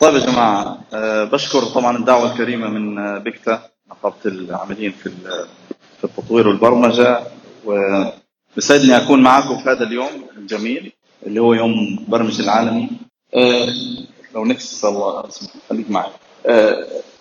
طيب يا جماعة أه بشكر طبعا الدعوة الكريمة من آه، بكتا نقابة العاملين في في التطوير والبرمجة. وبسعدني أكون معكم في هذا اليوم الجميل اللي هو يوم برمج العالمي أه لو نكس الله خليك معي.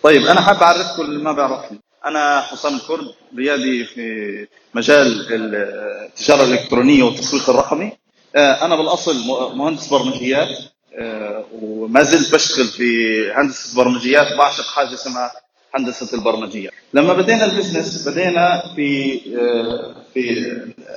طيب أنا حاب أعرفكم اللي ما بيعرفني. أنا حسام الكرد ريادي في مجال التجارة الإلكترونية والتسويق الرقمي. أنا بالأصل مهندس برمجيات. آه، وما زلت بشتغل في هندسة برمجيات بعشق حاجة اسمها هندسة البرمجية. لما بدينا ال business بدينا في آه، في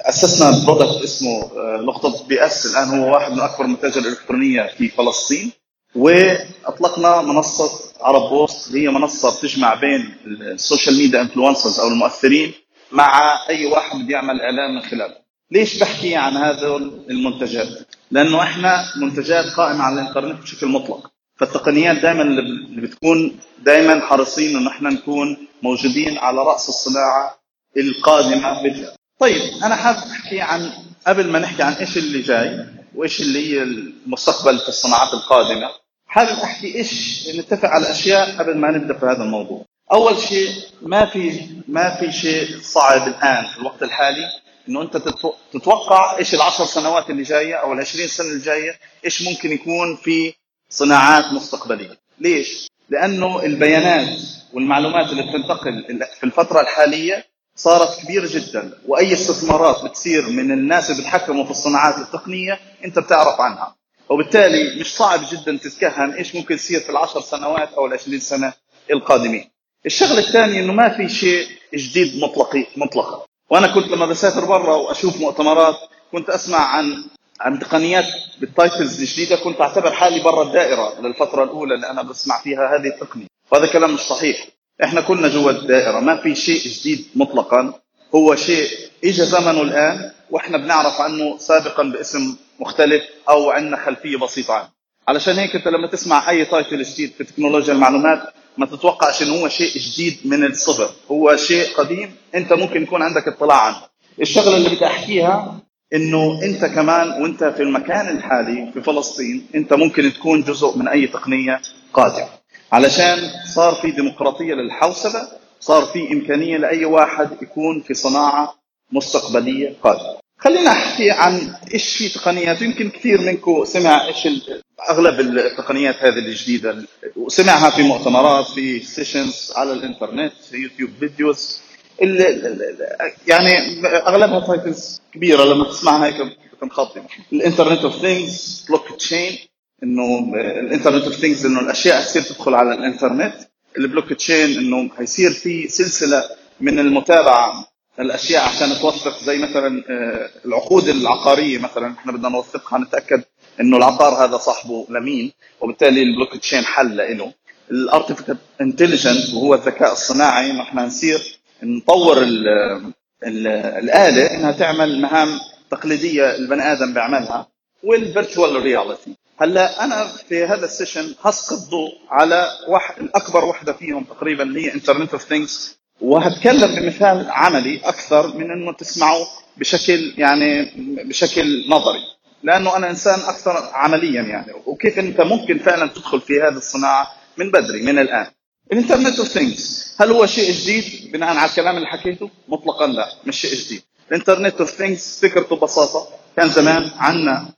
أسسنا product اسمه آه، نقطه PS الآن هو واحد من أكبر المتاجر الإلكترونية في فلسطين. وأطلقنا منصة عرب بوست هي منصة بتجمع بين ال social media influencers أو المؤثرين مع أي واحد بده يعمل إعلان من خلاله ليش بحكي عن هذا المنتجات؟ لأنه إحنا منتجات قائمة على الإنترنت بشكل مطلق فالتقنيات دائما اللي بتكون دائما حريصين انه إحنا نكون موجودين على رأس الصناعة القادمة بالفعل. طيب أنا حابب أحكي عن قبل ما نحكي عن إيش اللي جاي وإيش اللي هي المستقبل في الصناعات القادمة حابب أحكي إيش نتفق على أشياء قبل ما نبدأ في هذا الموضوع. أول شيء ما في ما في شيء صعب الآن في الوقت الحالي إنه أنت تتوقع إيش العشر سنوات اللي جاية أو العشرين سنة اللي جاية إيش ممكن يكون في صناعات مستقبلية؟ ليش؟ لأنه البيانات والمعلومات اللي بتنتقل في الفترة الحالية صارت كبيرة جدا وأي استثمارات بتصير من الناس اللي بيتحكموا في الصناعات التقنية أنت بتعرف عنها. وبالتالي مش صعب جدا تتكهن إيش ممكن يصير في العشر سنوات أو العشرين سنة القادمين. الشغلة الثانية إنه ما في شيء جديد مطلقي مطلقا. وأنا كنت لما بسافر برا وأشوف مؤتمرات كنت أسمع عن عن تقنيات بالتايتلز الجديدة كنت أعتبر حالي برا الدائرة للفترة الأولى اللي أنا بسمع فيها هذه التقنية. وهذا كلام مش صحيح. إحنا كلنا جوا الدائرة ما في شيء جديد مطلقا. هو شيء اجى زمنه الآن وإحنا بنعرف عنه سابقا باسم مختلف أو عندنا خلفية بسيطة عنه. علشان هيك أنت لما تسمع أي تايتل جديد في تكنولوجيا المعلومات ما تتوقعش انه هو شيء جديد من الصفر هو شيء قديم. انت ممكن يكون عندك اطلاع عنه. الشغلة اللي بدي أحكيها إنه أنت كمان وأنت في المكان الحالي في فلسطين أنت ممكن تكون جزء من أي تقنية قادمه علشان صار في ديمقراطية للحوسبة صار في إمكانية لأي واحد يكون في صناعة مستقبلية قادمة. خلينا أحكي عن إيش في تقنيات يمكن كثير منكم سمع إيش أغلب التقنيات هذه الجديدة وسمعها في مؤتمرات في sessions على الإنترنت في YouTube videos. يعني أغلبها titles كبيرة لما تسمعها هيك بتنخض. ال Internet of Things blockchain إنه ال Internet of Things إنه الأشياء تصير تدخل على الإنترنت. البلوك تشين إنه حيصير في سلسلة من المتابعة الاشياء عشان توثق زي مثلا آه، العقود العقارية مثلا إحنا بدنا نوثقها نتأكد إنه العقار هذا صاحبه لمين وبالتالي البلوك تشين حل له ال artificial intelligent وهو الذكاء الصناعي إحنا نصير نطور ال ال الآلة إنها تعمل مهام تقليدية البني آدم بيعملها وال virtual reality هلأ أنا في هذا ال session هسقط ضوء على واحد الأكبر وحدة فيهم تقريبا اللي هي Internet of Things وهتكلم بمثال عملي أكثر من إنه تسمعوا بشكل يعني بشكل نظري. لأنه أنا إنسان أكثر عمليا يعني. وكيف أنت ممكن فعلا تدخل في هذه الصناعة من بدري من الآن. ال Internet of Things هل هو شيء جديد؟ بناء على الكلام اللي حكيته مطلقا لا مش شيء جديد. ال Internet of Things فكرته ببساطه كان زمان عندنا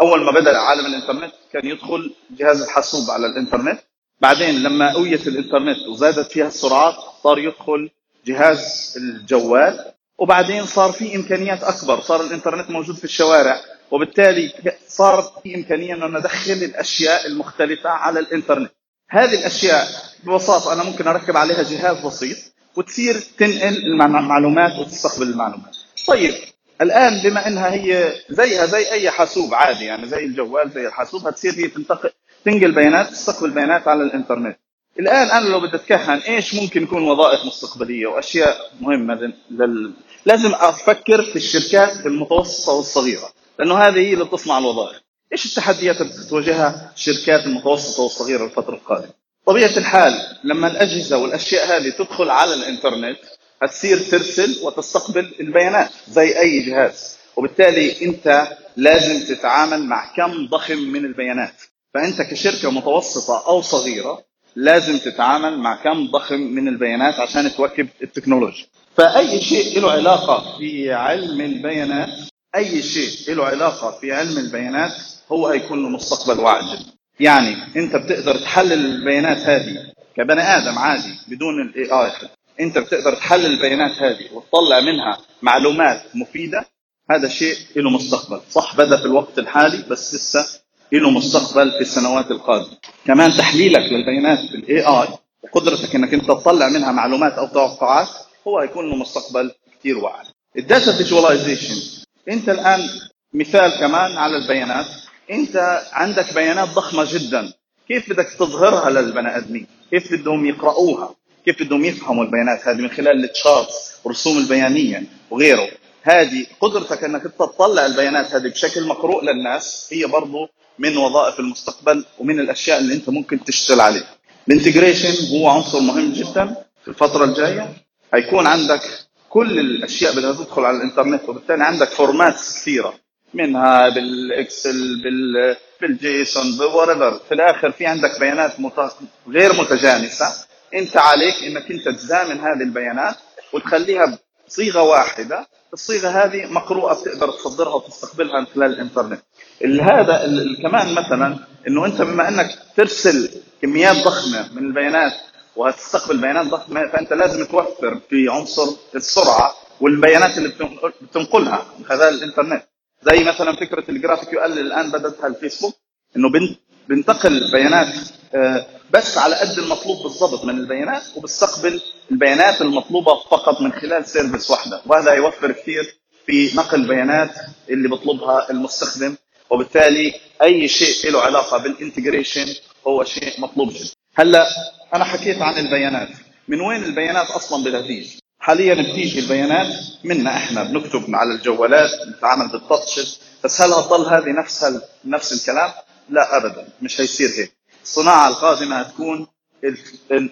أول ما بدأ عالم الإنترنت كان يدخل جهاز الحاسوب على الإنترنت. بعدين لما قويت الإنترنت وزادت فيها السرعات صار يدخل جهاز الجوال. وبعدين صار في إمكانيات أكبر صار الإنترنت موجود في الشوارع وبالتالي صار في إمكانية انه ندخل الأشياء المختلفة على الإنترنت. هذه الأشياء ببساطة أنا ممكن أركب عليها جهاز بسيط وتصير تنقل المعلومات وتستقبل المعلومات. طيب الآن بما إنها هي زيها زي أي حاسوب عادي يعني زي الجوال زي الحاسوب هتصير هي تنتقل تنقل بيانات تستقبل بيانات على الإنترنت. الآن أنا لو بدي أتكهن إيش ممكن يكون وظائف مستقبلية وأشياء مهمة لل... لازم أفكر في الشركات المتوسطة والصغيرة لأنه هذه هي اللي بتصنع الوظائف. إيش التحديات اللي بتواجهها الشركات المتوسطة والصغيرة الفترة القادمة؟ طبيعة الحال لما الأجهزة والأشياء هذه تدخل على الإنترنت هتصير ترسل وتستقبل البيانات زي أي جهاز وبالتالي أنت لازم تتعامل مع كم ضخم من البيانات. فأنت كشركة متوسطة أو صغيرة لازم تتعامل مع كم ضخم من البيانات عشان تواكب التكنولوجيا. فأي شيء له علاقة في علم البيانات أي شيء له علاقة في علم البيانات هو هيكون له مستقبل واعد يعني أنت بتقدر تحلل البيانات هذه كبني آدم عادي بدون الاي اي أنت بتقدر تحلل البيانات هذه وتطلع منها معلومات مفيدة هذا شيء له مستقبل. صح بدأ في الوقت الحالي بس لسه له مستقبل في السنوات القادمة. كمان تحليلك للبيانات بال AI وقدرتك إنك أنت تطلع منها معلومات أو توقعات هو هيكون له مستقبل كثير واعد ال data visualization. أنت الآن مثال كمان على البيانات. أنت عندك بيانات ضخمة جدا. كيف بدك تظهرها للبني آدمين؟ كيف بدهم يقرأوها كيف بدهم يفهموا البيانات هذه من خلال ال charts والرسوم البيانية وغيره؟ هذه قدرتك إنك أنت تطلع البيانات هذه بشكل مقروء للناس. هي برضه من وظائف المستقبل ومن الأشياء اللي أنت ممكن تشتغل عليها. ال integration هو عنصر مهم جدا في الفترة الجاية. هيكون عندك كل الأشياء بدها تدخل على الإنترنت وبالتالي عندك formats كثيرة. منها بال Excel بال بال JSON ب whatever في الآخر في عندك بيانات. غير متجانسة. أنت عليك إنك أنت تزامن هذه البيانات وتخليها بصيغة واحدة. الصيغه هذه مقروءة بتقدر تصدرها وتستقبلها من خلال الإنترنت. هذا كمان مثلا إنه أنت بما أنك ترسل كميات ضخمة من البيانات وهتستقبل بيانات ضخمة فأنت لازم توفر في عنصر السرعة والبيانات اللي بتنقلها من خلال الإنترنت. زي مثلا فكرة ال GraphQL الآن بداتها الفيسبوك إنه بنتقل بيانات آه، بس على قد المطلوب بالضبط من البيانات وبستقبل البيانات المطلوبة فقط من خلال service واحدة. وهذا يوفر كثير في نقل البيانات اللي بيطلبها المستخدم وبالتالي أي شيء له علاقة بال integration هو شيء مطلوب جدا. هلأ أنا حكيت عن البيانات. من وين البيانات أصلا بدها تيجي حاليا بتيجي البيانات منا إحنا بنكتب على الجوالات بنتعامل بال touches بس هل هتضل هذه نفس نفس الكلام؟ لا ابدا مش هيصير هيك. الصناعة القادمة هتكون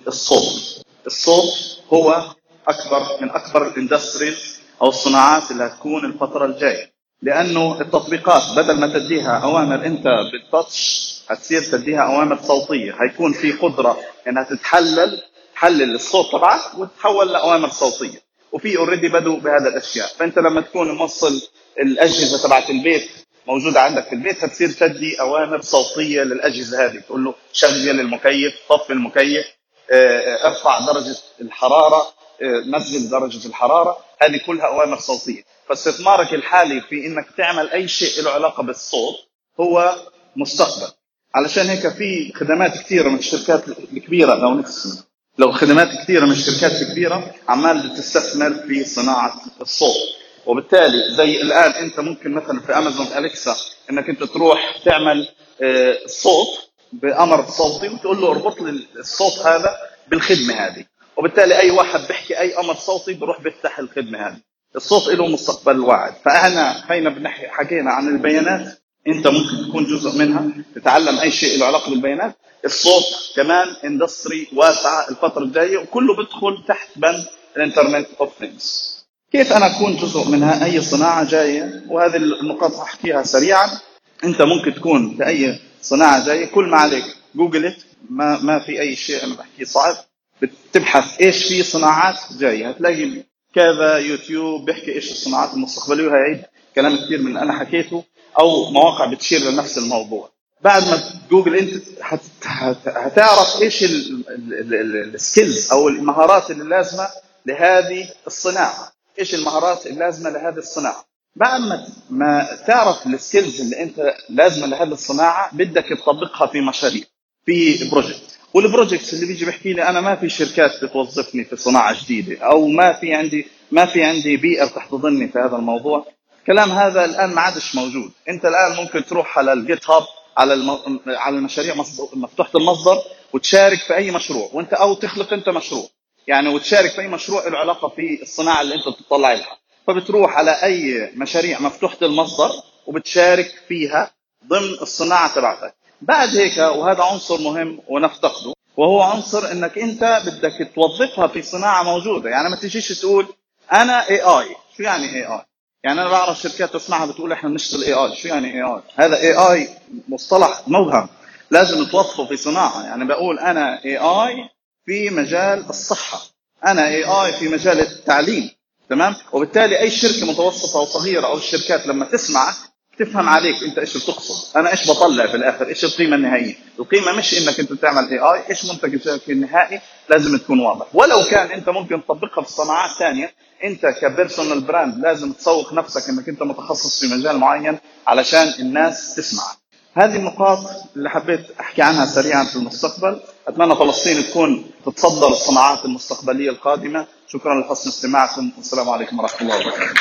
الصوت الصوت هو اكبر من أكبر ال industries أو الصناعات اللي هتكون الفترة الجاية. لأنه التطبيقات بدل ما تديها أوامر أنت بال touch هتصير تديها أوامر صوتية. هيكون في قدرة إنها تتحلل تحلل الصوت تبعك وتتحول لأوامر صوتية. وفي already بدوا بهذا الأشياء. فأنت لما تكون موصل الأجهزة تبعت البيت موجودة عندك في البيت هتصير تدي أوامر صوتية للأجهزة هذه. تقول له شغل المكيف طفي المكيف آه، آه، ارفع درجة الحرارة آه، نزل درجة الحرارة. هذه كلها أوامر صوتية. فاستثمارك الحالي في إنك تعمل أي شيء له علاقة بالصوت هو مستقبل. علشان هيك في خدمات كثيرة من الشركات الكبيرة لو نقسم لو خدمات كثيرة من الشركات الكبيرة عمال بتستثمر في صناعة الصوت. وبالتالي زي الآن أنت ممكن مثلا في امازون اليكسا إنك أنت تروح تعمل آه، صوت بأمر صوتي وتقول له اربط لي الصوت هذا بالخدمة هذه. وبالتالي أي واحد بيحكي أي أمر صوتي بروح بيفتح الخدمة هذه. الصوت له مستقبل واعد. فاحنا هينا بنحكي حكينا عن البيانات. أنت ممكن تكون جزء منها تتعلم أي شيء له علاقة بالبيانات. الصوت كمان industry واسعة الفترة الجاية وكله بدخل تحت بند ال Internet of Things كيف أنا اكون جزء منها اي صناعه جاية وهذه النقاط احكيها سريعا انت ممكن تكون في اي صناعه جاية كل ما عليك جوجل ما ما في اي شيء أنا بحكيه صعب بتبحث إيش في صناعات جاية هتلاقي كذا يوتيوب بيحكي إيش الصناعات المستقبليه وهيعيد كلام كثير من اللي أنا حكيته أو مواقع بتشير لنفس الموضوع بعد ما جوجل انت هتعرف إيش ال skills أو المهارات اللي لازمه لهذه الصناعه إيش المهارات اللازمة لهذه الصناعة؟ بعد ما تعرف ال skills اللي أنت لازمة لهذه الصناعة بدك تطبقها في مشاريع في project وال projects اللي بيجي بيحكي لي أنا ما في شركات بتوظفني في صناعة جديدة أو ما في عندي ما في عندي بيئة بتحتضنني في هذا الموضوع. الكلام هذا الآن ما عادش موجود. أنت الآن ممكن تروح على ال GitHub على. على المشاريع مفتوحة المصدر وتشارك في أي مشروع وأنت أو تخلق أنت مشروع. يعني وتشارك في أي مشروع له علاقة في الصناعة اللي أنت بتطلع لها. فبتروح على أي مشاريع مفتوحة المصدر وبتشارك فيها ضمن الصناعة تبعتك. بعد هيك وهذا عنصر مهم ونفتقده وهو عنصر إنك أنت بدك توظفها في صناعة موجودة. يعني ما تجيش تقول أنا اي اي شو يعني اي اي يعني أنا بعرف شركات تسمعها بتقول إحنا بنشتغل AI أي شو يعني AI؟ هذا AI مصطلح موهم. لازم توظفه في صناعة. يعني بقول أنا AI في مجال الصحة. أنا AI في مجال التعليم تمام؟ وبالتالي أي شركة متوسطة أو صغيرة أو الشركات لما تسمعك تفهم عليك أنت إيش بتقصد. أنا إيش بطلع في الآخر؟ إيش القيمة النهائية؟ القيمة مش إنك أنت تعمل AI إيش منتجك النهائي؟ لازم تكون واضح. ولو كان أنت ممكن تطبقها في صناعات ثانية أنت كبيرسونال براند لازم تسوق نفسك إنك أنت متخصص في مجال معين علشان الناس تسمعك هذه النقاط اللي حبيت أحكي عنها سريعا في المستقبل. أتمنى فلسطين تكون تتصدر الصناعات المستقبلية القادمة. شكرا لحسن استماعكم. والسلام عليكم ورحمة الله وبركاته.